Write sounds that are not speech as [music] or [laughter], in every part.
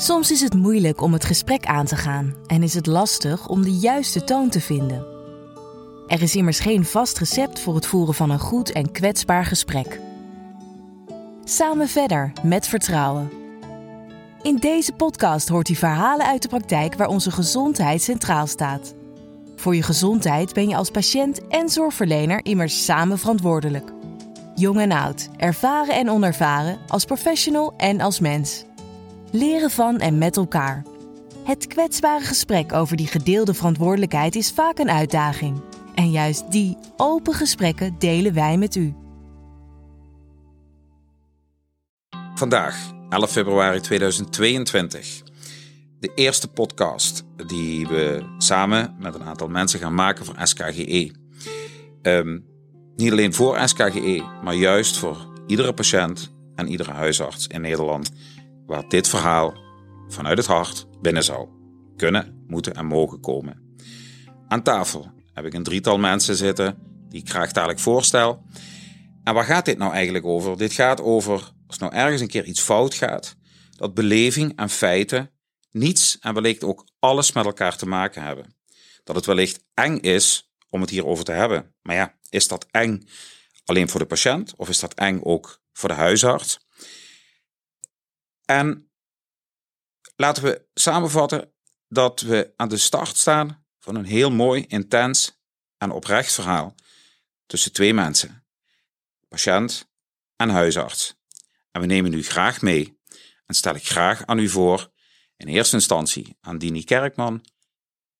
Soms is het moeilijk om het gesprek aan te gaan en is het lastig om de juiste toon te vinden. Er is immers geen vast recept voor het voeren van een goed en kwetsbaar gesprek. Samen verder met vertrouwen. In deze podcast hoort u verhalen uit de praktijk waar onze gezondheid centraal staat. Voor je gezondheid ben je als patiënt en zorgverlener immers samen verantwoordelijk. Jong en oud, ervaren en onervaren, als professional en als mens. Leren van en met elkaar. Het kwetsbare gesprek over die gedeelde verantwoordelijkheid is vaak een uitdaging. En juist die open gesprekken delen wij met u. Vandaag, 11 februari 2022. De eerste podcast die we samen met een aantal mensen gaan maken voor SKGE. Ehm, niet alleen voor SKGE, maar juist voor iedere patiënt en iedere huisarts in Nederland waar dit verhaal vanuit het hart binnen zou kunnen, moeten en mogen komen. Aan tafel heb ik een drietal mensen zitten die ik graag dadelijk voorstel. En waar gaat dit nou eigenlijk over? Dit gaat over als nou ergens een keer iets fout gaat, dat beleving en feiten niets en wellicht ook alles met elkaar te maken hebben. Dat het wellicht eng is om het hierover te hebben. Maar ja, is dat eng alleen voor de patiënt of is dat eng ook voor de huisarts? En laten we samenvatten dat we aan de start staan van een heel mooi, intens en oprecht verhaal tussen twee mensen, patiënt en huisarts. En we nemen u graag mee en stel ik graag aan u voor, in eerste instantie aan Dini Kerkman,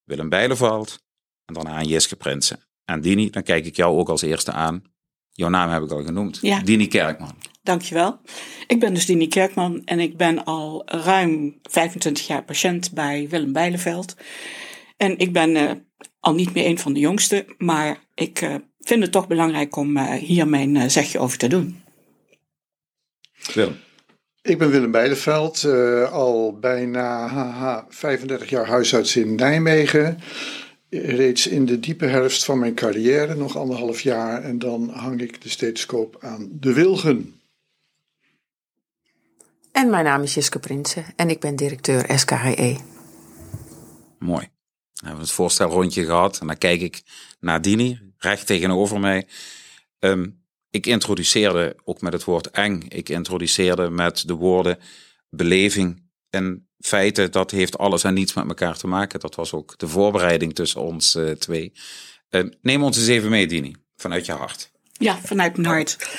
Willem Bijleveld en dan aan Jiske Prinsen. En Dini, dan kijk ik jou ook als eerste aan. Jouw naam heb ik al genoemd. Ja. Dini Kerkman. Dankjewel. Ik ben dus Dini Kerkman en ik ben al ruim 25 jaar patiënt bij Willem Bijleveld. En ik ben uh, al niet meer een van de jongsten, maar ik uh, vind het toch belangrijk om uh, hier mijn zegje over te doen. Willem. Ik ben Willem Bijleveld, al bijna haha, 35 jaar huisarts in Nijmegen. Reeds in de diepe herfst van mijn carrière, nog anderhalf jaar, en dan hang ik de stethoscoop aan de wilgen. En mijn naam is Jiske Prinsen en ik ben directeur SKHE. Mooi. We hebben het voorstelrondje gehad en dan kijk ik naar Dini, recht tegenover mij. Um, ik introduceerde ook met het woord eng. Ik introduceerde met de woorden beleving en feiten. Dat heeft alles en niets met elkaar te maken. Dat was ook de voorbereiding tussen ons uh, twee. Uh, neem ons eens even mee, Dini, vanuit je hart. Ja, vanuit mijn hart.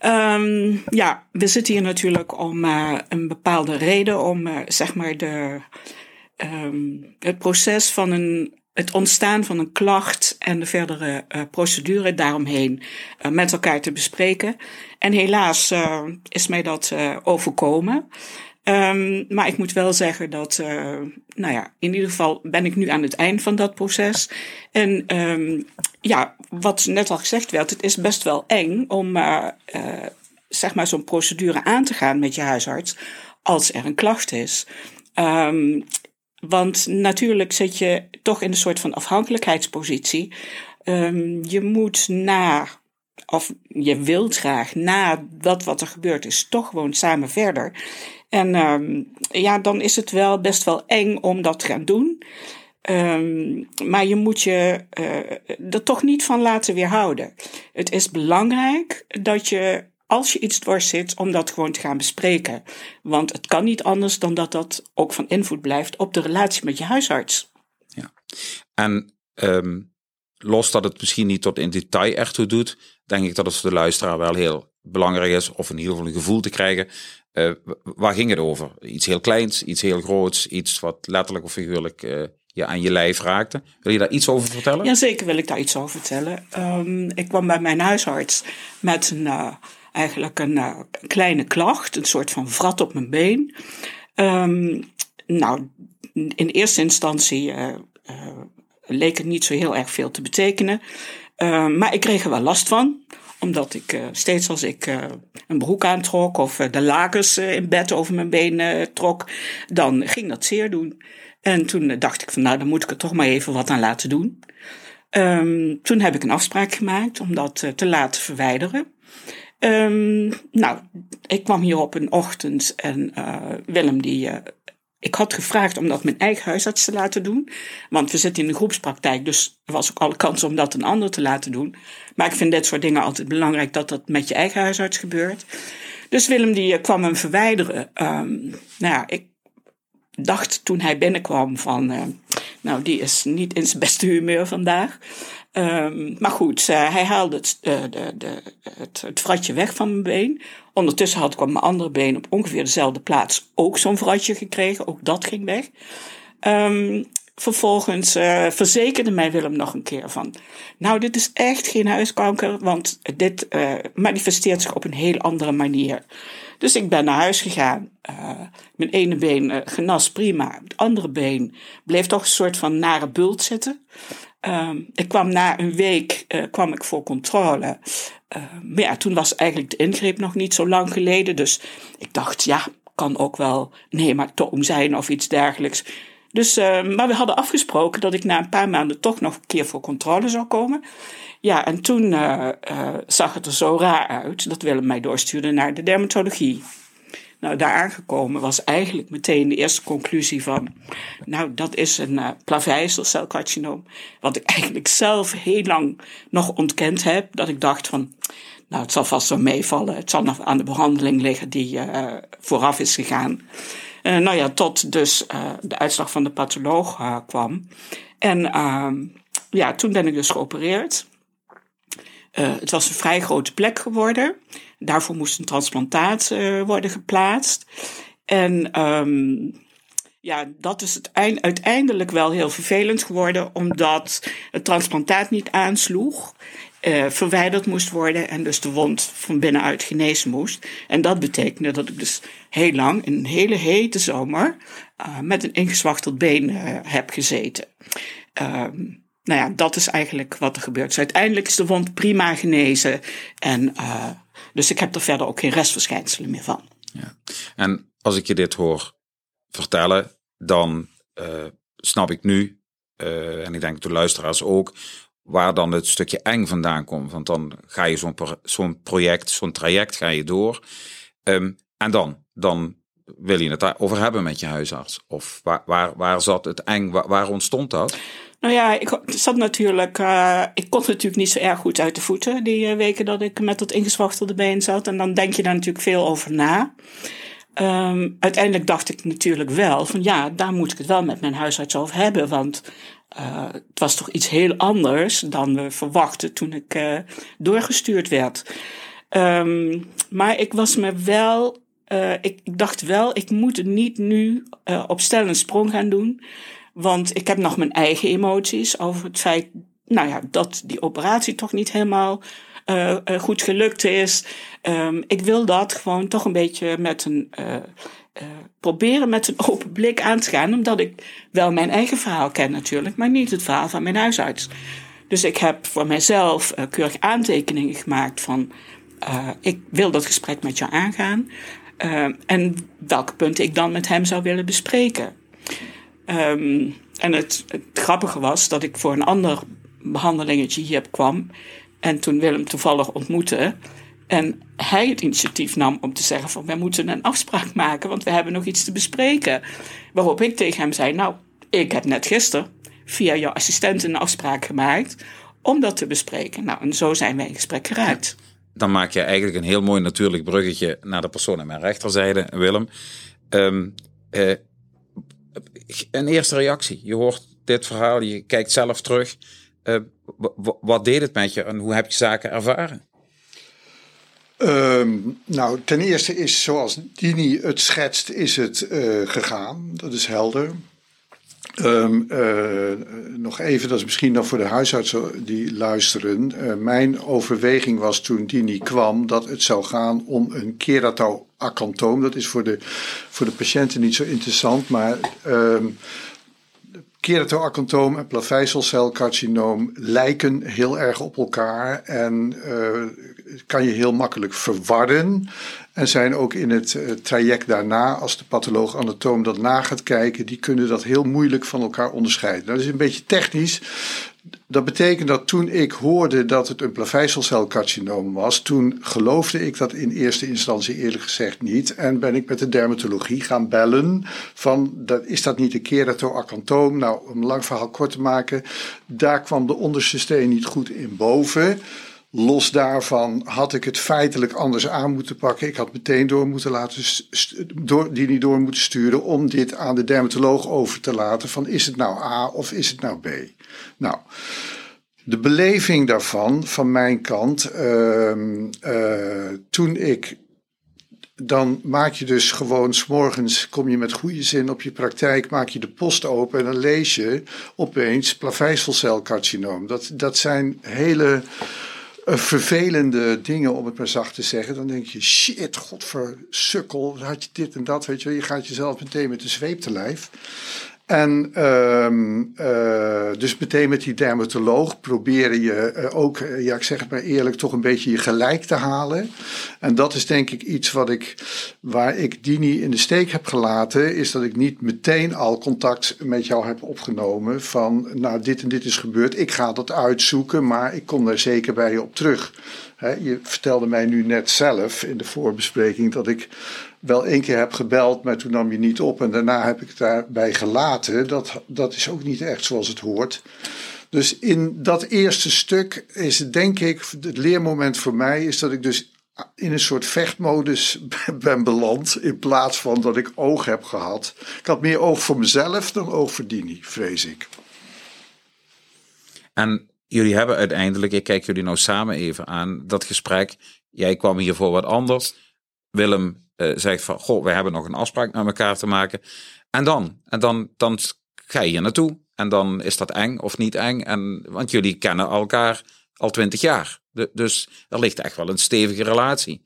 Um, ja, we zitten hier natuurlijk om uh, een bepaalde reden, om uh, zeg maar de, um, het proces van een, het ontstaan van een klacht en de verdere procedure daaromheen met elkaar te bespreken. En helaas is mij dat overkomen. Um, maar ik moet wel zeggen dat, uh, nou ja, in ieder geval ben ik nu aan het eind van dat proces. En um, ja, wat net al gezegd werd, het is best wel eng om uh, uh, zeg maar zo'n procedure aan te gaan met je huisarts als er een klacht is. Um, want natuurlijk zit je toch in een soort van afhankelijkheidspositie. je moet na of je wilt graag na dat wat er gebeurd is, toch gewoon samen verder. En um, ja, dan is het wel best wel eng om dat te gaan doen. Um, maar je moet je uh, er toch niet van laten weerhouden. Het is belangrijk dat je, als je iets dwars zit, om dat gewoon te gaan bespreken. Want het kan niet anders dan dat dat ook van invloed blijft op de relatie met je huisarts. Ja, en um, los dat het misschien niet tot in detail ertoe doet, denk ik dat het voor de luisteraar wel heel belangrijk is, of in ieder geval een gevoel te krijgen. Uh, waar ging het over? Iets heel kleins, iets heel groots, iets wat letterlijk of figuurlijk uh, je aan je lijf raakte. Wil je daar iets over vertellen? Jazeker wil ik daar iets over vertellen. Um, ik kwam bij mijn huisarts met een, uh, eigenlijk een kleine klacht, een soort van vrat op mijn been. Um, nou, in eerste instantie leek het niet zo heel erg veel te betekenen. Uh, maar ik kreeg er wel last van omdat ik uh, steeds als ik uh, een broek aantrok of de lakens in bed over mijn been trok, dan ging dat zeer doen. En toen dacht ik van nou, dan moet ik er toch maar even wat aan laten doen. Um, toen heb ik een afspraak gemaakt om dat te laten verwijderen. Um, nou, ik kwam hier op een ochtend en Willem die ik had gevraagd om dat mijn eigen huisarts te laten doen. Want we zitten in de groepspraktijk, dus er was ook alle kans om dat een ander te laten doen. Maar ik vind dit soort dingen altijd belangrijk dat dat met je eigen huisarts gebeurt. Dus Willem die eh, kwam hem verwijderen. Um, nou ja, ik dacht toen hij binnenkwam van, uh, nou die is niet in zijn beste humeur vandaag. Um, maar goed, uh, hij haalde het, uh, de, de, het, het vratje weg van mijn been. Ondertussen had ik op mijn andere been op ongeveer dezelfde plaats ook zo'n vratje gekregen. Ook dat ging weg. Um, vervolgens uh, verzekerde mij Willem nog een keer van... Nou, dit is echt geen huiskanker, want dit manifesteert zich op een heel andere manier. Dus ik ben naar huis gegaan. Uh, mijn ene been uh, genas prima. Het andere been bleef toch een soort van nare bult zitten. Uh, ik kwam na een week uh, kwam ik voor controle. Uh, maar ja, toen was eigenlijk de ingreep nog niet zo lang geleden. Dus ik dacht, ja, kan ook wel een hematoom zijn of iets dergelijks. Dus, uh, maar we hadden afgesproken dat ik na een paar maanden toch nog een keer voor controle zou komen. Ja, en toen uh, uh, zag het er zo raar uit dat Willem mij doorstuurde naar de dermatologie. Nou, daar aangekomen was eigenlijk meteen de eerste conclusie van, nou, dat is een uh, plaveisselcelcarcinoom. Wat ik [laughs] eigenlijk zelf heel lang nog ontkend heb. Dat ik dacht van, nou, het zal vast wel meevallen. Het zal nog aan de behandeling liggen die vooraf is gegaan. Uh, nou ja, tot dus uh, de uitslag van de patholoog uh, kwam. En ja, toen ben ik dus geopereerd. het was een vrij grote plek geworden. Daarvoor moest een transplantaat worden geplaatst. En um, ja, dat is het eind, uiteindelijk wel heel vervelend geworden, omdat het transplantaat niet aansloeg uh, verwijderd moest worden en dus de wond van binnenuit genezen moest. En dat betekende dat ik dus heel lang, een hele hete zomer, uh, met een ingezwachteld been uh, heb gezeten. Ehm, nou ja, dat is eigenlijk wat er gebeurt. Dus uiteindelijk is de wond prima genezen. En, dus ik heb er verder ook geen restverschijnselen meer van. Ja. En als ik je dit hoor vertellen, dan snap ik nu, en ik denk de luisteraars ook, waar dan het stukje eng vandaan komt. Want dan ga je zo'n project, zo'n traject ga je door. Um, en dan, dan wil je het daarover hebben met je huisarts. Of waar, waar, waar zat het eng, waar, ontstond dat? Nou ja, ik zat natuurlijk, uh, ik kon natuurlijk niet zo erg goed uit de voeten die uh, weken dat ik met dat ingezwachtelde been zat. En dan denk je daar natuurlijk veel over na. Um, uiteindelijk dacht ik natuurlijk wel van ja, daar moet ik het wel met mijn huisarts over hebben. Want uh, het was toch iets heel anders dan we verwachten toen ik uh, doorgestuurd werd. Um, maar ik was me wel, uh, ik, dacht wel, ik moet niet nu op stel een sprong gaan doen. Want ik heb nog mijn eigen emoties over het feit, nou ja, dat die operatie toch niet helemaal goed gelukt is. Um, ik wil dat gewoon toch een beetje met een uh, proberen met een open blik aan te gaan, omdat ik wel mijn eigen verhaal ken natuurlijk, maar niet het verhaal van mijn huisarts. Dus ik heb voor mijzelf uh, keurig aantekeningen gemaakt van uh, ik wil dat gesprek met jou aangaan en welke punten ik dan met hem zou willen bespreken. Um, en het, het grappige was dat ik voor een ander behandelingetje hier kwam en toen Willem toevallig ontmoette, en hij het initiatief nam om te zeggen van wij moeten een afspraak maken, want we hebben nog iets te bespreken. Waarop ik tegen hem zei, nou, ik heb net gisteren via jouw assistent een afspraak gemaakt om dat te bespreken. Nou, en zo zijn wij in gesprek geraakt. Dan maak je eigenlijk een heel mooi natuurlijk bruggetje naar de persoon aan mijn rechterzijde, Willem. Um, uh, een eerste reactie. Je hoort dit verhaal, je kijkt zelf terug. Uh, wat deed het met je en hoe heb je zaken ervaren? Um, nou, ten eerste is zoals Dini het schetst, is het uh, gegaan. Dat is helder. Um, nog even, dat is misschien nog voor de huisartsen die luisteren. Uh, mijn overweging was toen Dini kwam dat het zou gaan om een keratoacantoom. Dat is voor de, voor de patiënten niet zo interessant, maar um, keratoacantoom en plaveisselcelcarcinoom lijken heel erg op elkaar en uh, kan je heel makkelijk verwarren. En zijn ook in het uh, traject daarna, als de patholoog-anatoom dat na gaat kijken, die kunnen dat heel moeilijk van elkaar onderscheiden. Dat is een beetje technisch. Dat betekent dat toen ik hoorde dat het een plaveisselcelcarcinoom was, toen geloofde ik dat in eerste instantie eerlijk gezegd niet. En ben ik met de dermatologie gaan bellen van, dat, is dat niet een keratoacantoom? Nou, om een lang verhaal kort te maken, daar kwam de onderste steen niet goed in boven. Los daarvan had ik het feitelijk anders aan moeten pakken. Ik had meteen door moeten laten door, die niet door moeten sturen om dit aan de dermatoloog over te laten van is het nou A of is het nou B? Nou, de beleving daarvan van mijn kant, uh, uh, toen ik dan maak je dus gewoon s'morgens, kom je met goede zin op je praktijk, maak je de post open en dan lees je opeens plaveisselcelcarcinoom. Dat, dat zijn hele vervelende dingen, om het maar zacht te zeggen. Dan denk je, shit, godversukkel, had je dit en dat, weet je Je gaat jezelf meteen met de zweep te lijf. En uh, uh, dus meteen met die dermatoloog proberen je uh, ook, eh, ja ik zeg het maar eerlijk, toch een beetje je gelijk te halen. En dat is denk ik iets wat ik, waar ik Dini in de steek heb gelaten, is dat ik niet meteen al contact met jou heb opgenomen van, nou dit en dit is gebeurd, ik ga dat uitzoeken, maar ik kom daar zeker bij je op terug. Je vertelde mij nu net zelf in de voorbespreking dat ik wel één keer heb gebeld, maar toen nam je niet op. En daarna heb ik het daarbij gelaten. Dat, dat is ook niet echt zoals het hoort. Dus in dat eerste stuk is denk ik, het leermoment voor mij is dat ik dus in een soort vechtmodus [laughs] ben beland. In plaats van dat ik oog heb gehad. Ik had meer oog voor mezelf dan oog voor Dini, vrees ik. En jullie hebben uiteindelijk, ik kijk jullie nou samen even aan, dat gesprek. Jij kwam hier voor wat anders. Willem uh, zegt van, goh, we hebben nog een afspraak met elkaar te maken. En dan? En dan, dan ga je hier naartoe. En dan is dat eng of niet eng. En, want jullie kennen elkaar al twintig jaar. Dus er ligt echt wel een stevige relatie.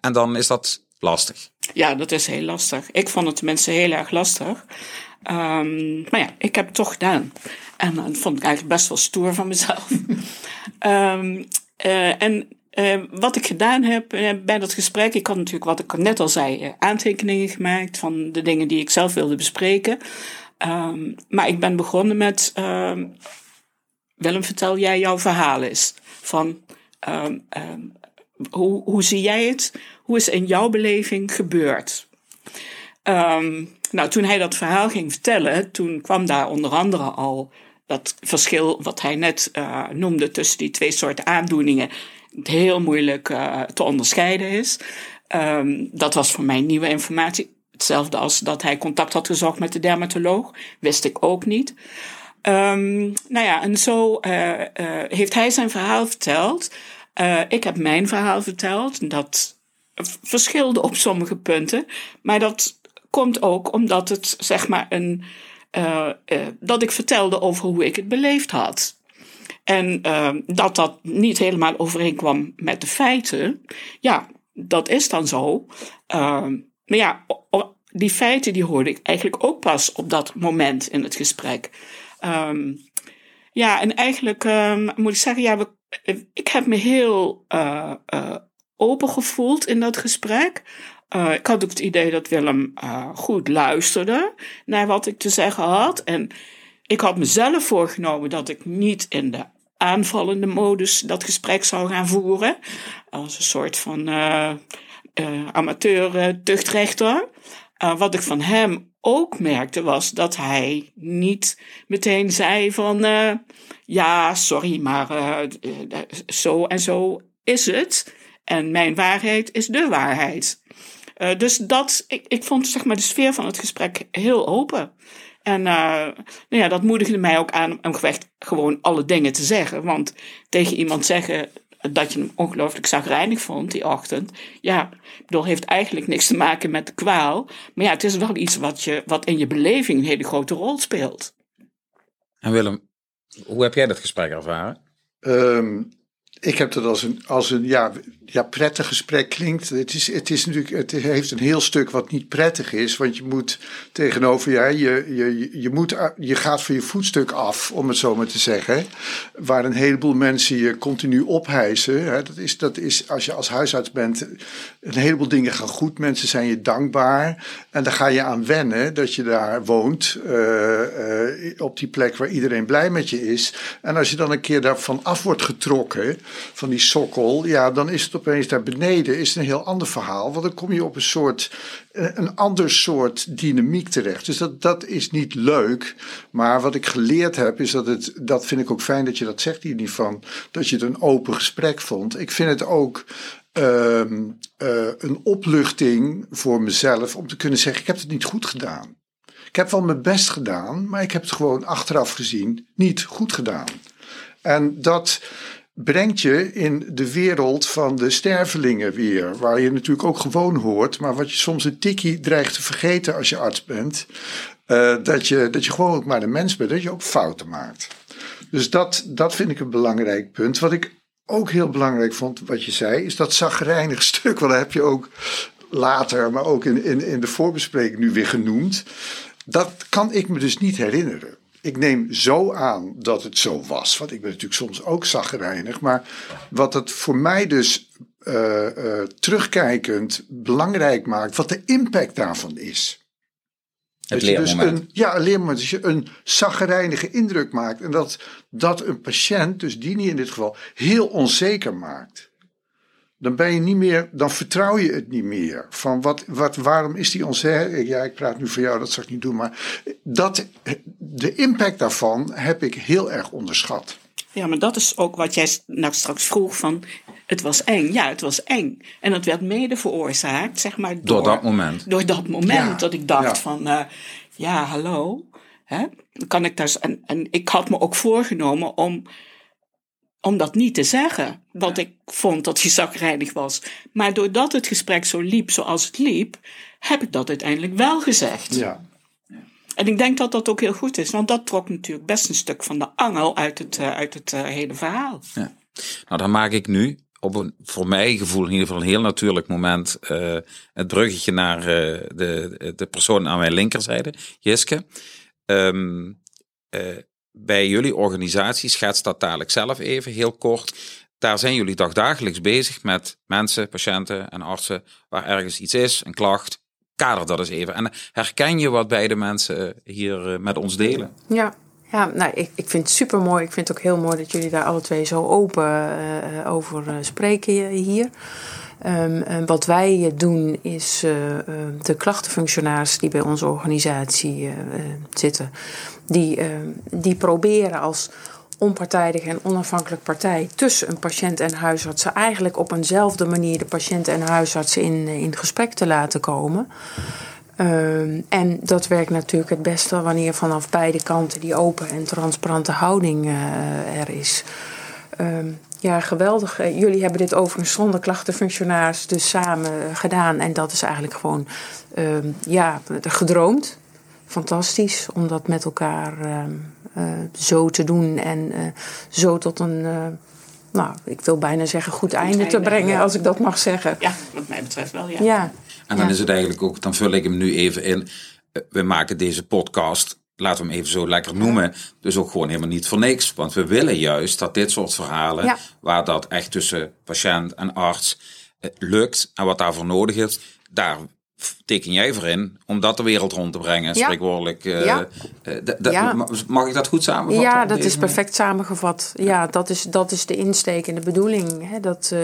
En dan is dat lastig. Ja, dat is heel lastig. Ik vond het tenminste heel erg lastig. Um, maar ja, ik heb het toch gedaan. En dat vond ik eigenlijk best wel stoer van mezelf. um, [laughs] uh, en uh, wat ik gedaan heb uh, bij dat gesprek, ik had natuurlijk, wat ik net al zei, aantekeningen gemaakt van de dingen die ik zelf wilde bespreken. Um, maar ik ben begonnen met, ehm, Willem, vertel jij jouw verhaal eens. Van, um, hoe, hoe zie jij het? Hoe is in jouw beleving gebeurd? nou, toen hij dat verhaal ging vertellen, toen kwam daar onder andere al dat verschil wat hij net noemde tussen die twee soorten aandoeningen heel moeilijk uh, te onderscheiden is. Um, dat was voor mij nieuwe informatie. Hetzelfde als dat hij contact had gezocht met de dermatoloog. Wist ik ook niet. Um, nou ja, en zo uh, heeft hij zijn verhaal verteld. Ik heb mijn verhaal verteld. Dat verschilde op sommige punten. Maar dat komt ook omdat het, zeg maar, een. dat ik vertelde over hoe ik het beleefd had. En uh, dat dat niet helemaal overeenkwam met de feiten, ja, dat is dan zo. Uh, maar ja, die feiten die hoorde ik eigenlijk ook pas op dat moment in het gesprek. Um, ja, en eigenlijk moet ik zeggen, ja, we, ik heb me heel uh, open gevoeld in dat gesprek. Uh, ik had ook het idee dat Willem goed luisterde naar wat ik te zeggen had. En ik had mezelf voorgenomen dat ik niet in de aanvallende modus dat gesprek zou gaan voeren. Als een soort van amateur tuchtrechter. Uh, wat ik van hem ook merkte was dat hij niet meteen zei van ja, sorry, maar zo en zo is het. En mijn waarheid is de waarheid. dus dat, ik, ik vond zeg maar de sfeer van het gesprek heel open. En nou ja, dat moedigde mij ook aan om gewoon alle dingen te zeggen. Want tegen iemand zeggen dat je hem ongelooflijk zagrijnig vond die ochtend. Ja, ik bedoel, heeft eigenlijk niks te maken met de kwaal. Maar ja, het is wel iets wat, je, wat in je beleving een hele grote rol speelt. En Willem, hoe heb jij dat gesprek ervaren? Um, ik heb dat als een, als een ja, ja, prettig gesprek klinkt. Het, is, het, is natuurlijk, het heeft een heel stuk wat niet prettig is. Want je moet tegenover ja, je, je, je, moet, je gaat van je voetstuk af, om het zo maar te zeggen. Waar een heleboel mensen je continu ophijzen. Hè, dat, is, dat is als je als huisarts bent. Een heleboel dingen gaan goed. Mensen zijn je dankbaar. En daar ga je aan wennen dat je daar woont. Uh, uh, op die plek waar iedereen blij met je is. En als je dan een keer daarvan af wordt getrokken. Van die sokkel. Ja, dan is het opeens daar beneden is een heel ander verhaal. Want dan kom je op een soort, eh, een ander soort dynamiek terecht. Dus dat, dat is niet leuk. Maar wat ik geleerd heb, is dat het, dat vind ik ook fijn dat je dat zegt hier niet van, dat je het een open gesprek vond. Ik vind het ook uh, uh, een opluchting voor mezelf om te kunnen zeggen, ik heb het niet goed gedaan. Ik heb wel mijn best gedaan, maar ik heb het gewoon achteraf gezien niet goed gedaan. En dat, brengt je in de wereld van de stervelingen weer. Waar je natuurlijk ook gewoon hoort, maar wat je soms een tikkie dreigt te vergeten als je arts bent. Uh, dat, je, dat je gewoon ook maar een mens bent, dat je ook fouten maakt. Dus dat, dat vind ik een belangrijk punt. Wat ik ook heel belangrijk vond, wat je zei, is dat zagrijnig [laughs] stuk. Want dat heb je ook later, maar ook in, in, in de voorbespreking nu weer genoemd. Dat kan ik me dus niet herinneren ik neem zo aan dat het zo was. Want ik ben natuurlijk soms ook zagrijnig. Maar wat het voor mij dus uh, uh, terugkijkend belangrijk maakt. Wat de impact daarvan is. Het dus een, ja, een leermoment. Dat je een zagrijnige indruk maakt. En dat dat een patiënt, dus die niet in dit geval, heel onzeker maakt dan ben je niet meer, dan vertrouw je het niet meer. Van wat, wat, waarom is die onzeker? Ja, ik praat nu voor jou, dat zal ik niet doen. Maar dat, de impact daarvan heb ik heel erg onderschat. Ja, maar dat is ook wat jij nou straks vroeg van. Het was eng. Ja, het was eng. En dat werd mede veroorzaakt, zeg maar. Door, Door dat moment. Door dat moment Ja, dat ik dacht ja. van. eh, ja, hallo. Hè? Kan ik daar, en, en ik had me ook voorgenomen om, om dat niet te zeggen. Want ik vond dat hij zagrijnig was. Maar doordat het gesprek zo liep zoals het liep, heb ik dat uiteindelijk wel gezegd. Ja. En ik denk dat dat ook heel goed is, want dat trok natuurlijk best een stuk van de angel uit het, eh, uit het eh, hele verhaal. Nou, dan maak ik nu op een voor mij gevoel in ieder geval een heel natuurlijk moment eh, het bruggetje naar de, de persoon aan mijn linkerzijde, Jiske. Ehm, eh, bij jullie organisatie, schets dat dadelijk zelf even heel kort. Daar zijn jullie dagdagelijks bezig met mensen, patiënten en artsen waar ergens iets is, een klacht. Kader dat eens even. En herken je wat beide mensen hier eh, met ons delen? Ja, ja nou, ik, ik vind het super mooi. Ik vind het ook heel mooi dat jullie daar alle twee zo open eh, over eh, spreken hier. Ehm, en wat wij eh, doen is eh, eh, de klachtenfunctionaris die bij onze organisatie eh, eh, zitten, die, eh, die proberen als onpartijdige en onafhankelijk partij tussen een patiënt en huisartsen eigenlijk op eenzelfde manier de patiënt en huisartsen in, eh, in gesprek te laten komen. Ehm, en dat werkt natuurlijk het beste wanneer vanaf beide kanten die open en transparante houding eh, er is. Ehm, ja, geweldig. Eh, Jullie hebben dit overigens zonder klachtenfunctionaris dus samen gedaan. En dat is eigenlijk gewoon ehm, ja, gedroomd. Fantastisch om dat met elkaar ehm, eh, zo te doen. En eh, zo tot een, eh, nou, ik wil bijna zeggen, goed, einde, te brengen, ja. als ik dat mag zeggen. Ja, wat mij betreft wel, ja. Ja. En dan Ja. is het eigenlijk ook, dan vul ik hem nu even in. We maken deze podcast, laten we hem even zo lekker noemen, dus ook gewoon helemaal niet voor niks. Want we willen juist dat dit soort verhalen, Ja. waar dat echt tussen patiënt en arts lukt en wat daarvoor nodig is, daar teken jij voor in om dat de wereld rond te brengen, Ja. spreekwoordelijk. eh, Ja. eh, Ja. Mag ik dat goed samenvatten? Ja, dat is manier? perfect samengevat. Ja, dat is, dat is de insteek en de bedoeling. Hè, dat eh,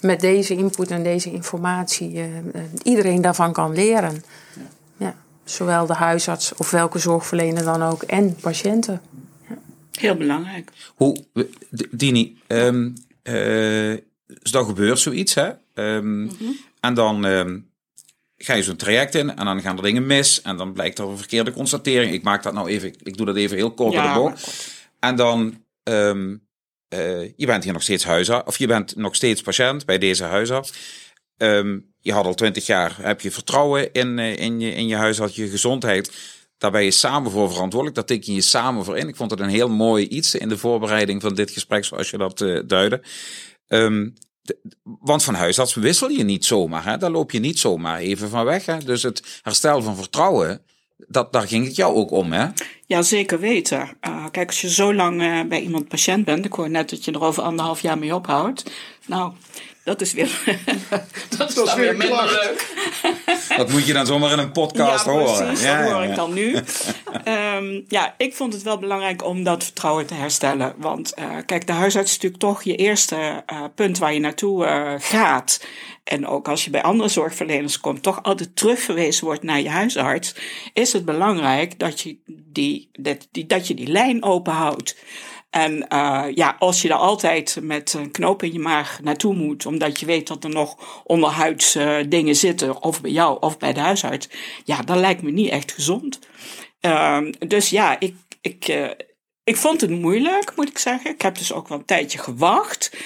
met deze input en deze informatie eh, eh, iedereen daarvan kan leren. Ja. Zowel de huisarts of welke zorgverlener dan ook en patiënten. Heel belangrijk. Hoe, Dini, ehm, eh, dus dan gebeurt zoiets, hè? Ehm, En dan ehm, ga je zo'n traject in en dan gaan er dingen mis en dan blijkt er een verkeerde constatering. Ik maak dat nou even, ik doe dat even heel kort Ja, door de bocht. En dan, ehm, eh, je bent hier nog steeds huisarts, of je bent nog steeds patiënt bij deze huisarts. Ehm, je had al twintig jaar, heb je vertrouwen in, eh, in, je, in je huisarts, je gezondheid. Daar ben je samen voor verantwoordelijk. Daar teken je samen voor in. Ik vond het een heel mooi iets in de voorbereiding van dit gesprek, zoals je dat uh, duidde. Um, want van huisarts wissel je niet zomaar. Hè? Daar loop je niet zomaar even van weg. Hè? Dus het herstel van vertrouwen, dat, daar ging het jou ook om, hè? Ja, zeker weten. Uh, kijk, als je zo lang uh, bij iemand patiënt bent, ik hoor net dat je er over anderhalf jaar mee ophoudt. Nou, dat is weer, [laughs] dat is dat is weer minder leuk. [laughs] Dat moet je dan zomaar in een podcast ja, horen. Precies, ja, dat hoor ik dan nu. um, [laughs] ja, ik vond het wel belangrijk om dat vertrouwen te herstellen. Want uh, kijk, de huisarts is natuurlijk toch je eerste uh, punt waar je naartoe uh, gaat. En ook als je bij andere zorgverleners komt, toch altijd terugverwezen wordt naar je huisarts. Is het belangrijk dat je die, dat, die, dat je die lijn open houdt. En uh, ja, als je er altijd met een knoop in je maag naartoe moet, omdat je weet dat er nog onderhuids uh, dingen zitten, of bij jou of bij de huisarts, ja, dat lijkt me niet echt gezond. Uh, dus ja, ik, ik, uh, ik vond het moeilijk, moet ik zeggen. Ik heb dus ook wel een tijdje gewacht.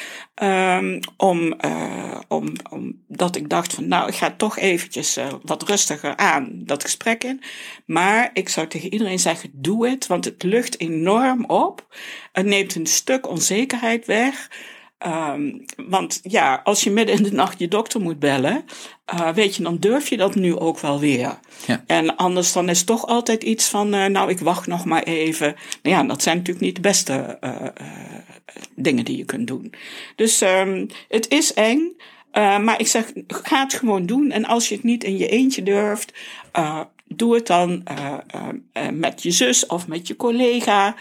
Um, om, uh, om, omdat ik dacht van, nou, ik ga toch eventjes uh, wat rustiger aan dat gesprek in. Maar ik zou tegen iedereen zeggen, doe het, want het lucht enorm op. Het neemt een stuk onzekerheid weg. Um, want ja, als je midden in de nacht je dokter moet bellen, uh, weet je, dan durf je dat nu ook wel weer. Ja. En anders dan is het toch altijd iets van, uh, nou, ik wacht nog maar even. Nou ja, dat zijn natuurlijk niet de beste uh, dingen die je kunt doen. Dus um, het is eng. maar ik zeg, ga het gewoon doen. En als je het niet in je eentje durft, doe het dan met je zus of met je collega.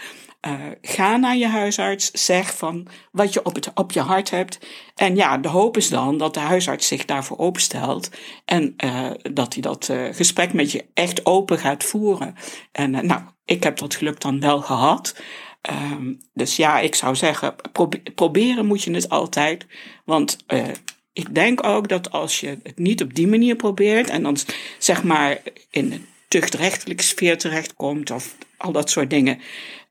Ga naar je huisarts, zeg van wat je op, het, op je hart hebt. En ja, de hoop is dan dat de huisarts zich daarvoor openstelt. En dat hij dat gesprek met je echt open gaat voeren. En nou, ik heb dat geluk dan wel gehad. Um, dus ja, ik zou zeggen, probe proberen moet je het altijd. Want ik denk ook dat als je het niet op die manier probeert. En dan zeg maar in een tuchtrechtelijke sfeer terechtkomt. Of al dat soort dingen.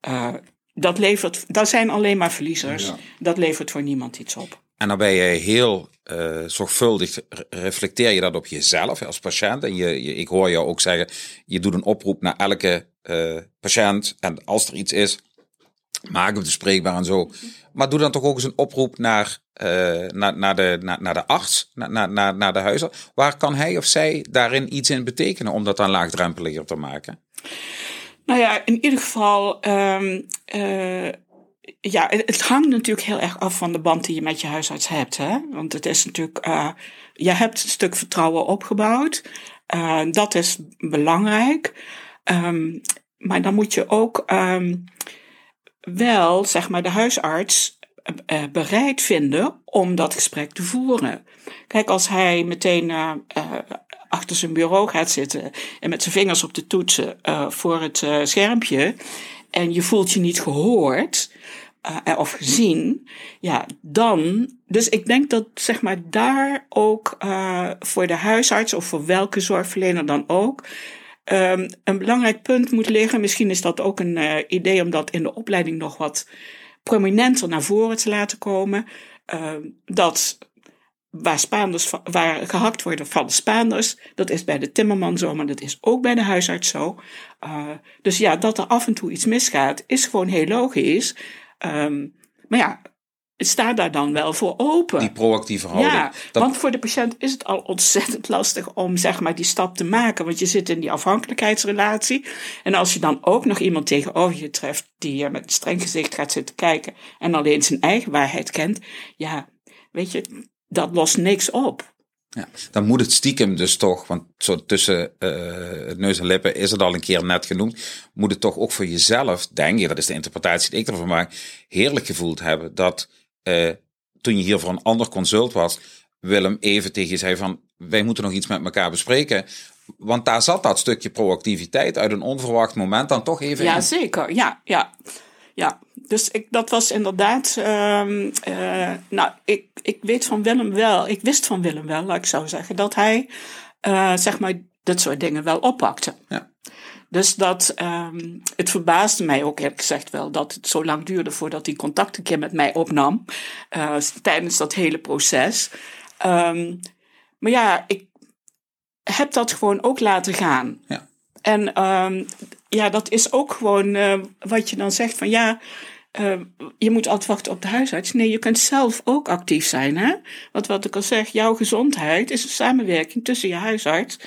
Uh, dat, levert, dat zijn alleen maar verliezers. Ja. Dat levert voor niemand iets op. En dan ben je heel uh, zorgvuldig, reflecteer je dat op jezelf als patiënt. En je, je, ik hoor jou ook zeggen, je doet een oproep naar elke uh, patiënt. En als er iets is, maak het bespreekbaar en zo. Maar doe dan toch ook eens een oproep naar, uh, naar, naar, de, naar, de arts, naar, naar, naar de huisarts. Waar kan hij of zij daarin iets in betekenen om dat dan laagdrempeliger te maken? Nou ja, in ieder geval, um, uh, ja, het hangt natuurlijk heel erg af van de band die je met je huisarts hebt. Hè? Want het is natuurlijk, uh, je hebt een stuk vertrouwen opgebouwd. Dat is belangrijk. Um, maar dan moet je ook um, wel, zeg maar, de huisarts uh, bereid vinden om dat gesprek te voeren. Kijk, als hij meteen uh, achter zijn bureau gaat zitten en met zijn vingers op de toetsen voor het schermpje en je voelt je niet gehoord of gezien, ja, dan. Dus ik denk dat zeg maar daar ook voor de huisarts of voor welke zorgverlener dan ook. Um, een belangrijk punt moet liggen. Misschien is dat ook een idee om dat in de opleiding nog wat prominenter naar voren te laten komen. dat waar, Spaanders, waar gehakt worden van Spaanders. Dat is bij de timmerman zo, maar dat is ook bij de huisarts zo. Uh, dus ja, dat er af en toe iets misgaat, is gewoon heel logisch. Um, maar ja, sta daar dan wel voor open. Die proactieve houding. Ja, dat... want voor de patiënt is het al ontzettend [laughs] lastig om zeg maar die stap te maken. Want je zit in die afhankelijkheidsrelatie. En als je dan ook nog iemand tegenover je treft die met een streng gezicht gaat zitten kijken en alleen zijn eigen waarheid kent. Ja, weet je, dat lost niks op. Ja, dan moet het stiekem dus toch, want zo tussen uh, neus en lippen is het al een keer net genoemd, moet het toch ook voor jezelf, denk je, dat is de interpretatie die ik ervan maak, heerlijk gevoeld hebben dat uh, toen je hier voor een ander consult was, Willem even tegen je zei van, wij moeten nog iets met elkaar bespreken. Want daar zat dat stukje proactiviteit uit een onverwacht moment dan toch even ja, in. Zeker, ja, ja. Ja, dus ik, dat was inderdaad. Um, uh, nou, ik, ik weet van Willem wel, ik wist van Willem wel, laat ik zo zeggen, dat hij, uh, zeg maar, dit soort dingen wel oppakte. Ja. Dus dat, um, het verbaasde mij ook eerlijk gezegd wel dat het zo lang duurde voordat hij contact een keer met mij opnam. Uh, tijdens dat hele proces. Um, maar ja, ik heb dat gewoon ook laten gaan. Ja. En ehm, ja, dat is ook gewoon uh, wat je dan zegt van ja, uh, je moet altijd wachten op de huisarts. Nee, je kunt zelf ook actief zijn. Hè? Want wat ik al zeg, jouw gezondheid is een samenwerking tussen je huisarts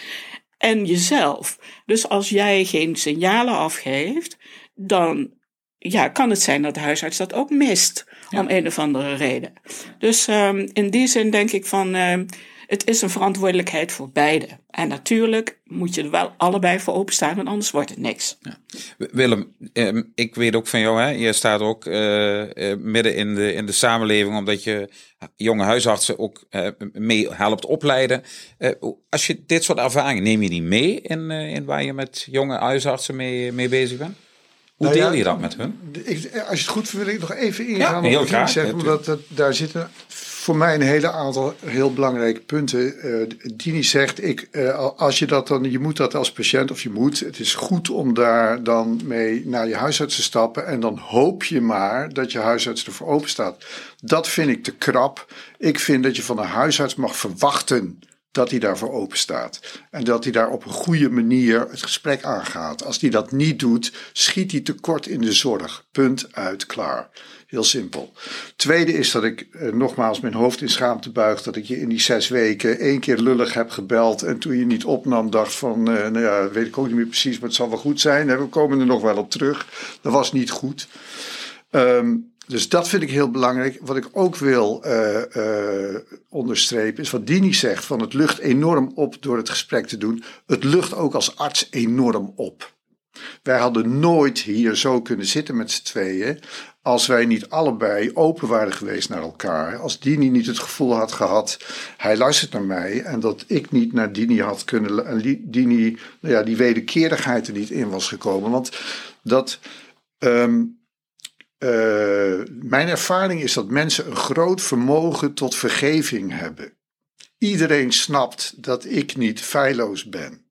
en jezelf. Dus als jij geen signalen afgeeft, dan ja, kan het zijn dat de huisarts dat ook mist. Om een of andere reden. Dus um, in die zin denk ik van. Uh, het is een verantwoordelijkheid voor beide. En natuurlijk moet je er wel allebei voor openstaan, want anders wordt het niks. Ja. Willem, ehm, ik weet ook van jou, hè, je staat ook uh, uh, midden in de, in de samenleving, omdat je jonge huisartsen ook uh, mee helpt opleiden. als je dit soort ervaringen, neem je die mee in, in waar je met jonge huisartsen mee, mee bezig bent? Hoe nou deel je dat met hun? Ik, als je het goed vindt, wil ik nog even ingaan ja, op wat zeggen. Omdat dat, daar zitten voor mij een hele aantal heel belangrijke punten. Uh, Dini zegt, ik, uh, als je dat dan, je moet dat als patiënt of je moet. Het is goed om daar dan mee naar je huisarts te stappen. En dan hoop je maar dat je huisarts ervoor open staat. Dat vind ik te krap. Ik vind dat je van een huisarts mag verwachten dat hij daarvoor open staat. En dat hij daar op een goede manier het gesprek aangaat. Als hij dat niet doet, schiet hij tekort in de zorg. Punt uit, klaar. Heel simpel. Tweede is dat ik eh, nogmaals mijn hoofd in schaamte buig dat ik je in die zes weken één keer lullig heb gebeld. En toen je niet opnam, dacht van, uh, nou ja, weet ik ook niet meer precies, maar het zal wel goed zijn. We komen er nog wel op terug. Dat was niet goed. Um, dus dat vind ik heel belangrijk. Wat ik ook wil uh, uh, onderstrepen is wat Dini zegt: van het lucht enorm op door het gesprek te doen. Het lucht ook als arts enorm op. Wij hadden nooit hier zo kunnen zitten met z'n tweeën. Als wij niet allebei open waren geweest naar elkaar. Als Dini niet het gevoel had gehad. Hij luistert naar mij. En dat ik niet naar Dini had kunnen. En Dini, nou ja, die wederkerigheid er niet in was gekomen. Want dat. Um, uh, mijn ervaring is dat mensen een groot vermogen tot vergeving hebben. Iedereen snapt dat ik niet feilloos ben.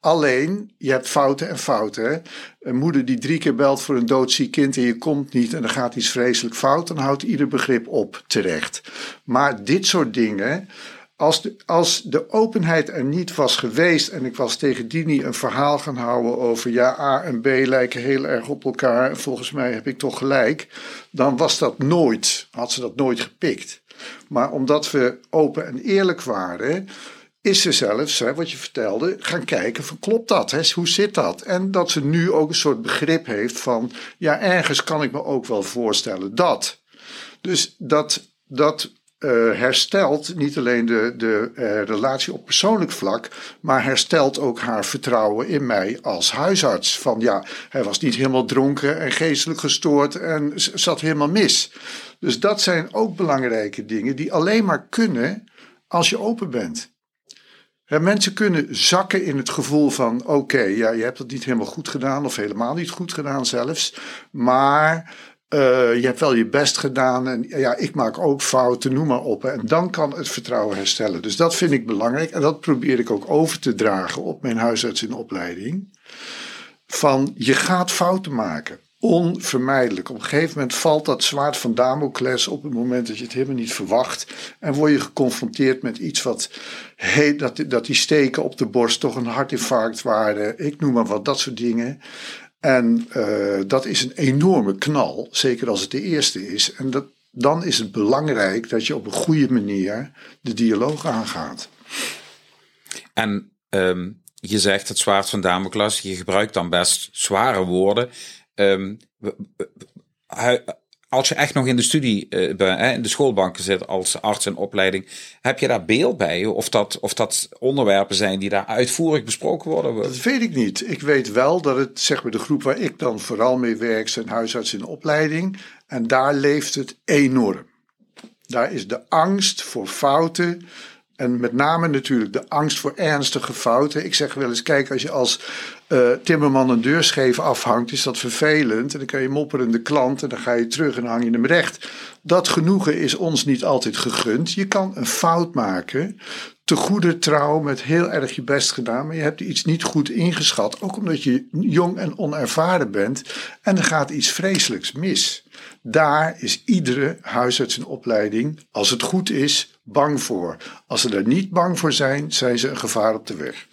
Alleen, je hebt fouten en fouten. Een moeder die drie keer belt voor een doodziek kind en je komt niet en er gaat iets vreselijk fout, dan houdt ieder begrip op terecht. Maar dit soort dingen, als de, als de openheid er niet was geweest en ik was tegen Dini een verhaal gaan houden over ja, A en B lijken heel erg op elkaar en volgens mij heb ik toch gelijk, dan was dat nooit, had ze dat nooit gepikt. Maar omdat we open en eerlijk waren, is ze zelfs, wat je vertelde, gaan kijken van klopt dat? Hè? Hoe zit dat? En dat ze nu ook een soort begrip heeft van ja, ergens kan ik me ook wel voorstellen dat. Dus dat, dat uh, herstelt niet alleen de, de uh, relatie op persoonlijk vlak, maar herstelt ook haar vertrouwen in mij als huisarts. Van ja, hij was niet helemaal dronken en geestelijk gestoord en zat helemaal mis. Dus dat zijn ook belangrijke dingen die alleen maar kunnen als je open bent. Mensen kunnen zakken in het gevoel van: oké, ja, je hebt het niet helemaal goed gedaan, of helemaal niet goed gedaan zelfs. Maar uh, je hebt wel je best gedaan en ja, ik maak ook fouten, noem maar op. En dan kan het vertrouwen herstellen. Dus dat vind ik belangrijk en dat probeer ik ook over te dragen op mijn huisarts in opleiding. Van je gaat fouten maken. Onvermijdelijk. Op een gegeven moment valt dat zwaard van Damocles op het moment dat je het helemaal niet verwacht. En word je geconfronteerd met iets wat heet, dat, dat die steken op de borst toch een hartinfarct waren. Ik noem maar wat, dat soort dingen. En uh, dat is een enorme knal, zeker als het de eerste is. En dat, dan is het belangrijk dat je op een goede manier de dialoog aangaat. En um, je zegt het zwaard van Damocles, je gebruikt dan best zware woorden. Um, als je echt nog in de studie, uh, in de schoolbanken zit als arts en opleiding, heb je daar beeld bij? Of dat, of dat onderwerpen zijn die daar uitvoerig besproken worden? Dat weet ik niet. Ik weet wel dat het, zeg maar, de groep waar ik dan vooral mee werk, zijn huisarts in opleiding. En daar leeft het enorm. Daar is de angst voor fouten, en met name natuurlijk de angst voor ernstige fouten. Ik zeg wel eens: kijk, als je als uh, timmerman een deur scheef afhangt, is dat vervelend. En dan kan je mopperende klant en dan ga je terug en dan hang je hem recht. Dat genoegen is ons niet altijd gegund. Je kan een fout maken, te goede trouw, met heel erg je best gedaan, maar je hebt iets niet goed ingeschat. Ook omdat je jong en onervaren bent en er gaat iets vreselijks mis. Daar is iedere huisarts in opleiding, als het goed is, bang voor. Als ze er niet bang voor zijn, zijn ze een gevaar op de weg.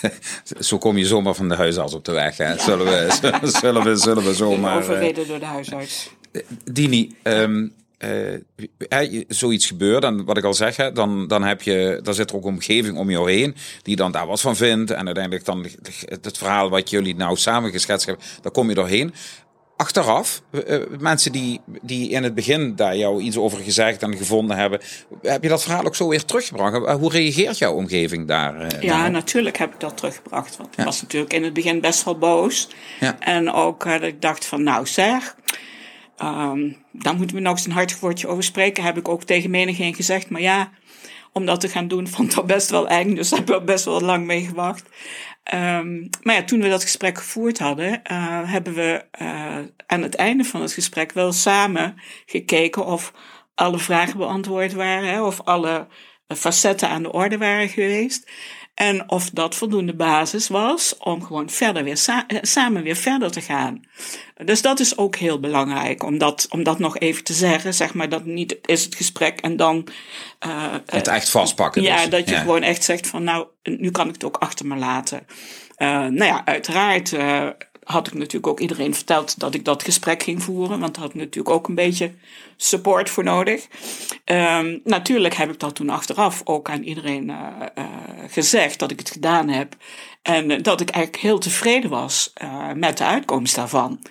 [laughs] Zo kom je zomaar van de huisarts op de weg. Hè? Zullen, we, [laughs] zullen, we, zullen we zomaar... Overreden door de huisarts. Dini, um, uh, zoiets gebeurt, en wat ik al zeg, hè, dan, dan heb je, daar zit er ook een omgeving om jou heen, die dan daar wat van vindt. En uiteindelijk dan het verhaal wat jullie nou samen geschetst hebben, daar kom je doorheen achteraf, uh, mensen die, die in het begin daar jou iets over gezegd en gevonden hebben, heb je dat verhaal ook zo weer teruggebracht? Hoe reageert jouw omgeving daar? Ja, natuurlijk heb ik dat teruggebracht. Want ik was natuurlijk in het begin best wel boos. Ja. En ook dat ik dacht van, nou zeg, um, daar moeten we nog eens een hartig woordje over spreken. Heb ik ook tegen menigeen gezegd. Maar ja, om dat te gaan doen, [laughs] vond ik dat best wel eng. Dus daar heb ik best wel lang mee gewacht. Um, maar ja, toen we dat gesprek gevoerd hadden, uh, hebben we uh, aan het einde van het gesprek wel samen gekeken of alle vragen beantwoord waren, hè, of alle facetten aan de orde waren geweest. En of dat voldoende basis was om gewoon verder weer eh, samen weer verder te gaan. Dus dat is ook heel belangrijk om dat, om dat nog even te zeggen. Zeg maar dat niet is het gesprek en dan. Uh, het echt vastpakken. Ja, dus. dat je gewoon echt zegt van nou, nu kan ik het ook achter me laten. Uh, nou ja, uiteraard had ik natuurlijk ook iedereen verteld dat ik dat gesprek ging voeren. Want daar had ik natuurlijk ook een beetje support voor nodig. Um, natuurlijk heb ik dat toen achteraf ook aan iedereen uh, uh, gezegd dat ik het gedaan heb. En dat ik eigenlijk heel tevreden was uh, met de uitkomst daarvan.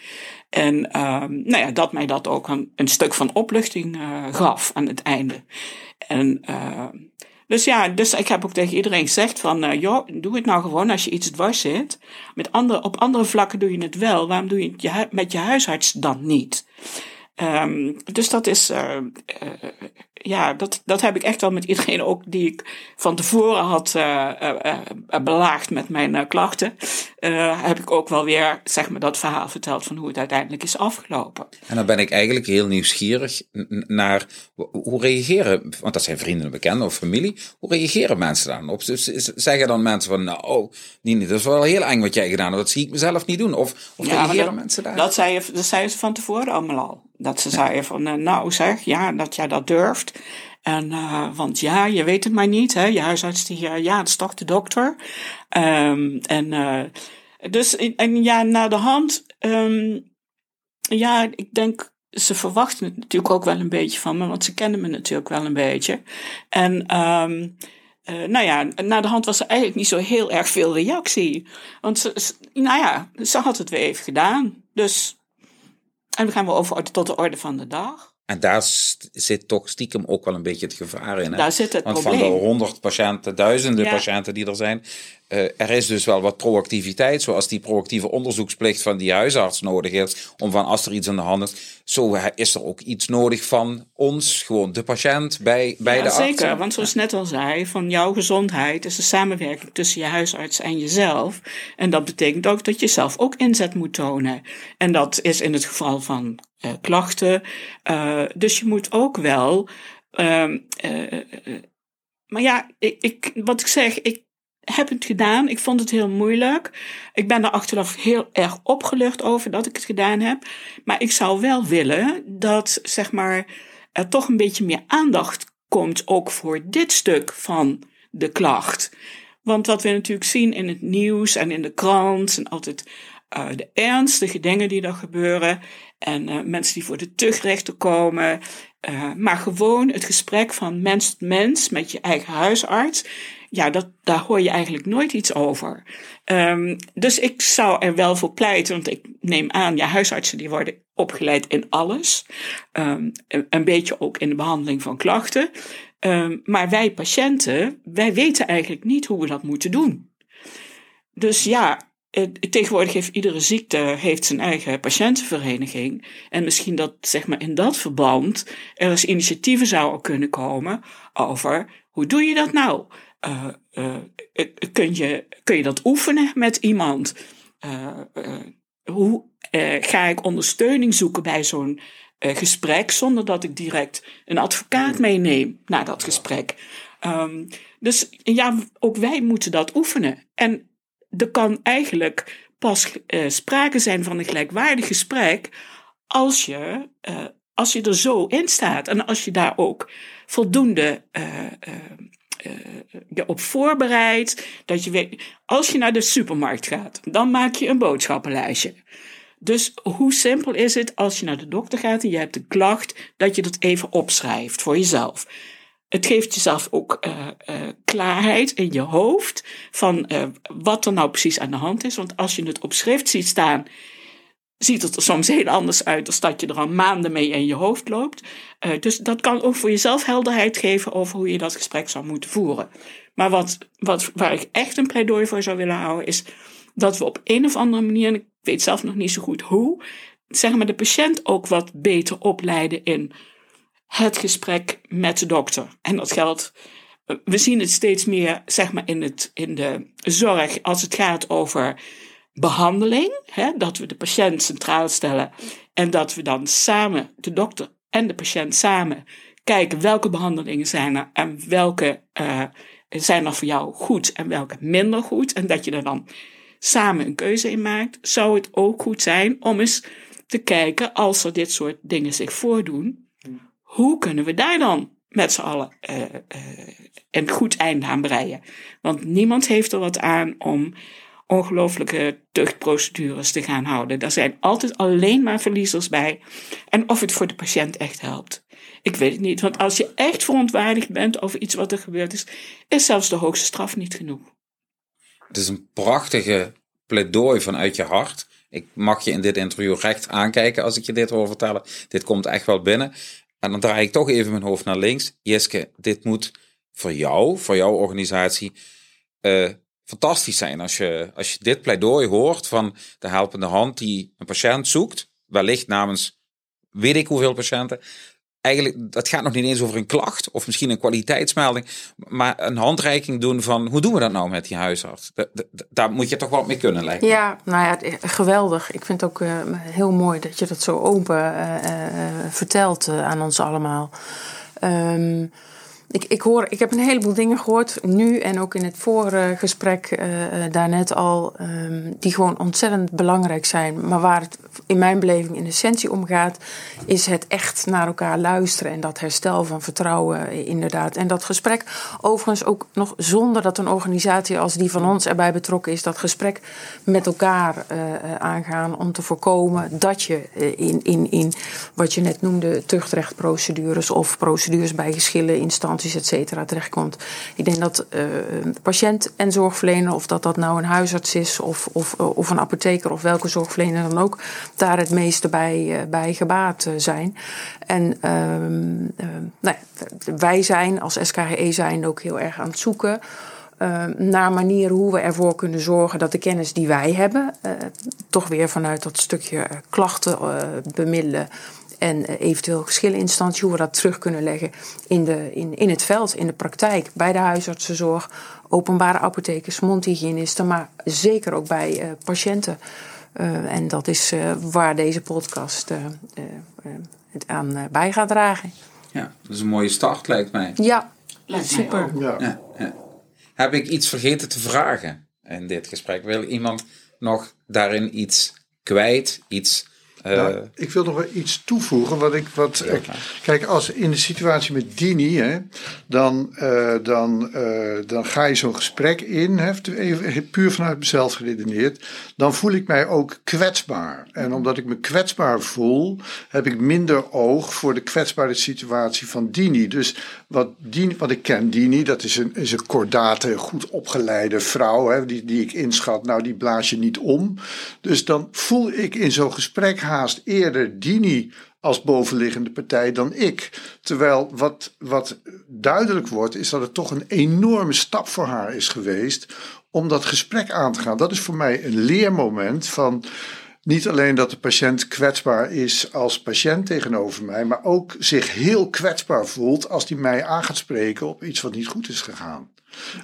En um, nou ja, dat mij dat ook een, een stuk van opluchting gaf aan het einde. En dus ja, dus ik heb ook tegen iedereen gezegd van, uh, joh, doe het nou gewoon als je iets dwars zit. Met andere, op andere vlakken doe je het wel. Waarom doe je het je, met je huisarts dan niet? Um, dus dat is, uh, uh, ja, dat, dat heb ik echt wel met iedereen ook die ik van tevoren had uh, uh, belaagd met mijn klachten. heb ik ook wel weer, zeg maar, dat verhaal verteld van hoe het uiteindelijk is afgelopen. En dan ben ik eigenlijk heel nieuwsgierig naar hoe reageren, want dat zijn vrienden en bekenden of familie, hoe reageren mensen dan op? Dus zeggen dan mensen van, nou, Nini, dat is wel heel eng wat jij gedaan hebt, dat zie ik mezelf niet doen. Of, of ja, reageren dat, mensen daar? Dat zei ze van tevoren allemaal al. Dat ze zeiden van, uh, nou zeg, ja, dat jij dat durft. En, uh, want ja, je weet het maar niet, hè. Je huisarts die, uh, ja, dat is toch de dokter. Um, en, uh, dus, en ja, naar de hand, um, ja, ik denk, ze verwachten het natuurlijk ook wel een beetje van me, want ze kennen me natuurlijk wel een beetje. En, um, uh, nou ja, na de hand was er eigenlijk niet zo heel erg veel reactie. Want ze, nou ja, ze had het weer even gedaan. Dus en dan gaan we over tot de orde van de dag. En daar zit toch stiekem ook wel een beetje het gevaar in. Hè? Daar zit het Want probleem. van de honderd patiënten, duizenden patiënten die er zijn, uh, er is dus wel wat proactiviteit, zoals die proactieve onderzoeksplicht van die huisarts nodig is, om van als er iets aan de hand is, zo is er ook iets nodig van ons, gewoon de patiënt, bij, bij ja, de arts. Zeker, want zoals net al zei, van jouw gezondheid is de samenwerking tussen je huisarts en jezelf. En dat betekent ook dat je zelf ook inzet moet tonen. En dat is in het geval van uh, klachten. Uh, dus je moet ook wel. Uh, maar ja, ik, ik, wat ik zeg, ik heb het gedaan. Ik vond het heel moeilijk. Ik ben er achteraf heel erg opgelucht over dat ik het gedaan heb. Maar ik zou wel willen dat, zeg maar, er toch een beetje meer aandacht komt ook voor dit stuk van de klacht. Want wat we natuurlijk zien in het nieuws en in de krant zijn altijd uh, de ernstige dingen die er gebeuren. En uh, mensen die voor de tuchtrechten komen. Uh, maar gewoon het gesprek van mens tot mens met je eigen huisarts. Ja, dat, daar hoor je eigenlijk nooit iets over. Um, dus ik zou er wel voor pleiten, want ik neem aan, ja, huisartsen die worden opgeleid in alles. Um, een beetje ook in de behandeling van klachten. Um, maar wij patiënten, wij weten eigenlijk niet hoe we dat moeten doen. Dus ja, tegenwoordig heeft iedere ziekte heeft zijn eigen patiëntenvereniging. En misschien dat zeg maar, in dat verband er eens initiatieven zouden kunnen komen over hoe doe je dat nou? Uh, uh, kun, je, kun je dat oefenen met iemand? Hoe ga ik ondersteuning zoeken bij zo'n gesprek zonder dat ik direct een advocaat meeneem naar dat gesprek? Um, dus ja, ook wij moeten dat oefenen. En er kan eigenlijk pas sprake zijn van een gelijkwaardig gesprek als je, als je er zo in staat en als je daar ook voldoende uh, op voorbereidt. Dat je weet, als je naar de supermarkt gaat, dan maak je een boodschappenlijstje. Dus hoe simpel is het als je naar de dokter gaat en je hebt een klacht, dat je dat even opschrijft voor jezelf. Het geeft jezelf ook uh, klaarheid in je hoofd van wat er nou precies aan de hand is. Want als je het op schrift ziet staan, ziet het er soms heel anders uit dan dat je er al maanden mee in je hoofd loopt. dus dat kan ook voor jezelf helderheid geven over hoe je dat gesprek zou moeten voeren. Maar wat, wat, waar ik echt een pleidooi voor zou willen houden, is dat we op een of andere manier, en ik weet zelf nog niet zo goed hoe, zeg maar de patiënt ook wat beter opleiden in het gesprek met de dokter. En dat geldt, we zien het steeds meer, zeg maar, in, het, in de zorg als het gaat over behandeling. Hè, dat we de patiënt centraal stellen en dat we dan samen, de dokter en de patiënt samen, kijken welke behandelingen zijn er en welke uh, zijn er voor jou goed en welke minder goed. En dat je er dan samen een keuze in maakt. Zou het ook goed zijn om eens te kijken, als er dit soort dingen zich voordoen, hoe kunnen we daar dan met z'n allen uh, uh, een goed einde aan breien? Want niemand heeft er wat aan om ongelooflijke tuchtprocedures te gaan houden. Er zijn altijd alleen maar verliezers bij. En of het voor de patiënt echt helpt. Ik weet het niet, want als je echt verontwaardigd bent over iets wat er gebeurd is, is zelfs de hoogste straf niet genoeg. Het is een prachtige pleidooi vanuit je hart. Ik mag je in dit interview recht aankijken als ik je dit hoor vertellen. Dit komt echt wel binnen. En dan draai ik toch even mijn hoofd naar links. Jeske, dit moet voor jou, voor jouw organisatie, uh, fantastisch zijn als je, als je dit pleidooi hoort van de helpende hand die een patiënt zoekt, wellicht namens weet ik hoeveel patiënten, eigenlijk, dat gaat nog niet eens over een klacht of misschien een kwaliteitsmelding, maar een handreiking doen van hoe doen we dat nou met die huisarts? daar moet je toch wat mee kunnen lijken. Ja, nou ja, geweldig. Ik vind het ook uh, heel mooi dat je dat zo open uh, uh, vertelt aan ons allemaal. Um, ik, ik, hoor, ik heb een heleboel dingen gehoord, nu en ook in het vorige gesprek uh, daarnet al, um, die gewoon ontzettend belangrijk zijn. Maar waar het in mijn beleving in essentie om gaat, is het echt naar elkaar luisteren en dat herstel van vertrouwen, inderdaad. En dat gesprek, overigens ook nog zonder dat een organisatie als die van ons erbij betrokken is, dat gesprek met elkaar aangaan om te voorkomen dat je in, in, in wat je net noemde, tuchtrechtprocedures of procedures bij geschillen, instanties et cetera, terechtkomt. Ik denk dat uh, patiënt en zorgverlener, of dat dat nou een huisarts is of, of, eh, of een apotheker of welke zorgverlener dan ook, daar het meeste bij, uh, bij gebaat zijn. En uh, nou wij zijn als SKGE zijn ook heel erg aan het zoeken. Naar manieren hoe we ervoor kunnen zorgen dat de kennis die wij hebben, toch weer vanuit dat stukje klachten bemiddelen, en eh, eventueel geschilleninstantie, hoe we dat terug kunnen leggen in, de, in, in het veld, in de praktijk, bij de huisartsenzorg, openbare apothekers, mondhygiënisten, maar zeker ook bij uh, patiënten. Uh, en dat is uh, waar deze podcast het aan bij gaat dragen. Ja, dat is een mooie start, lijkt mij. Ja, lijkt super. Ja. Ja, ja. Heb ik iets vergeten te vragen in dit gesprek? Wil iemand nog daarin iets kwijt, iets nou, ik wil nog wel iets toevoegen. Wat ik, wat, kijk, als in de situatie met Dini, hè, dan, uh, dan, uh, dan ga je zo'n gesprek in, hè, even, puur vanuit mezelf geredeneerd. Dan voel ik mij ook kwetsbaar. En omdat ik me kwetsbaar voel, heb ik minder oog voor de kwetsbare situatie van Dini. Dus wat, Dini, wat ik ken, Dini, dat is een, is een kordate, goed opgeleide vrouw, hè, die, die ik inschat. Nou, die blaas je niet om. Dus dan voel ik in zo'n gesprek haar haast eerder Dini als bovenliggende partij dan ik. Terwijl wat, wat duidelijk wordt, is dat het toch een enorme stap voor haar is geweest om dat gesprek aan te gaan. Dat is voor mij een leermoment van niet alleen dat de patiënt kwetsbaar is als patiënt tegenover mij, maar ook zich heel kwetsbaar voelt als die mij aan gaat spreken op iets wat niet goed is gegaan.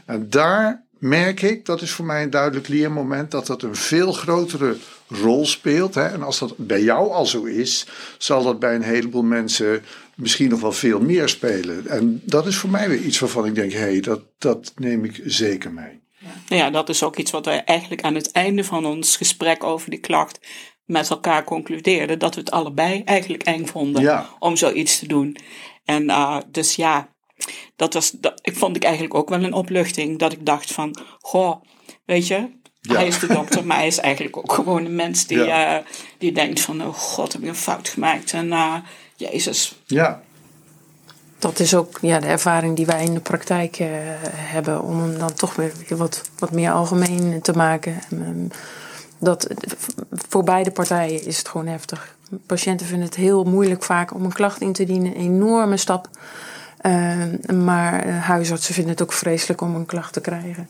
En daar merk ik, dat is voor mij een duidelijk leermoment, dat dat een veel grotere rol speelt. Hè? En als dat bij jou al zo is, zal dat bij een heleboel mensen misschien nog wel veel meer spelen. En dat is voor mij weer iets waarvan ik denk, hé, hey, dat, dat neem ik zeker mee. Nou ja, dat is ook iets wat wij eigenlijk aan het einde van ons gesprek over die klacht met elkaar concludeerden. Dat we het allebei eigenlijk eng vonden om zoiets te doen. En uh, dus ja, dat was, dat, ik vond ik eigenlijk ook wel een opluchting. Dat ik dacht van, goh, weet je, hij is de dokter, maar hij is eigenlijk ook gewoon een mens die, uh, die denkt van, oh god, heb ik een fout gemaakt. En uh, Jezus. Ja. Dat is ook ja, de ervaring die wij in de praktijk uh, hebben. Om hem dan toch weer wat, wat meer algemeen te maken. Um, dat, voor beide partijen is het gewoon heftig. Patiënten vinden het heel moeilijk vaak om een klacht in te dienen. Een enorme stap. maar huisartsen vinden het ook vreselijk om een klacht te krijgen.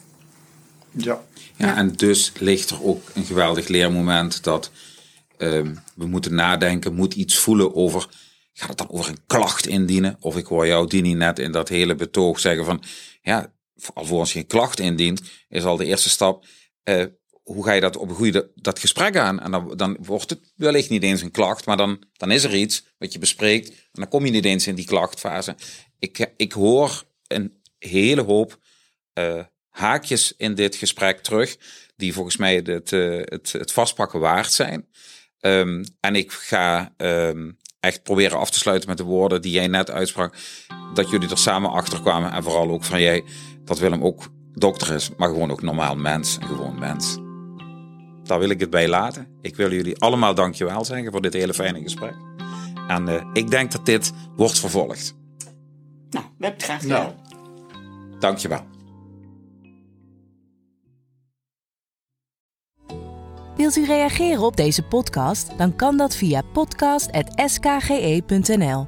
Ja. Ja, en dus ligt er ook een geweldig leermoment dat um, we moeten nadenken, moet iets voelen over, gaat het dan over een klacht indienen? Of ik hoor jou, Dini, net in dat hele betoog zeggen van, ja, alvorens je een klacht indient, is al de eerste stap, uh, hoe ga je dat op een goede dat gesprek aan? En dan, dan wordt het wellicht niet eens een klacht, maar dan, dan is er iets wat je bespreekt. En dan kom je niet eens in die klachtfase. Ik, ik hoor een hele hoop uh, haakjes in dit gesprek terug, die volgens mij het, uh, het, het vastpakken waard zijn. Um, en ik ga um, echt proberen af te sluiten met de woorden die jij net uitsprak. Dat jullie er samen achter kwamen. En vooral ook van jij, dat Willem ook dokter is, maar gewoon ook normaal mens. Een gewoon mens. Daar wil ik het bij laten. Ik wil jullie allemaal dankjewel zeggen voor dit hele fijne gesprek. En uh, ik denk dat dit wordt vervolgd. Nou, we hebben het graag gedaan. Nou. Dankjewel. Wilt u reageren op deze podcast? Dan kan dat via podcast.skge.nl.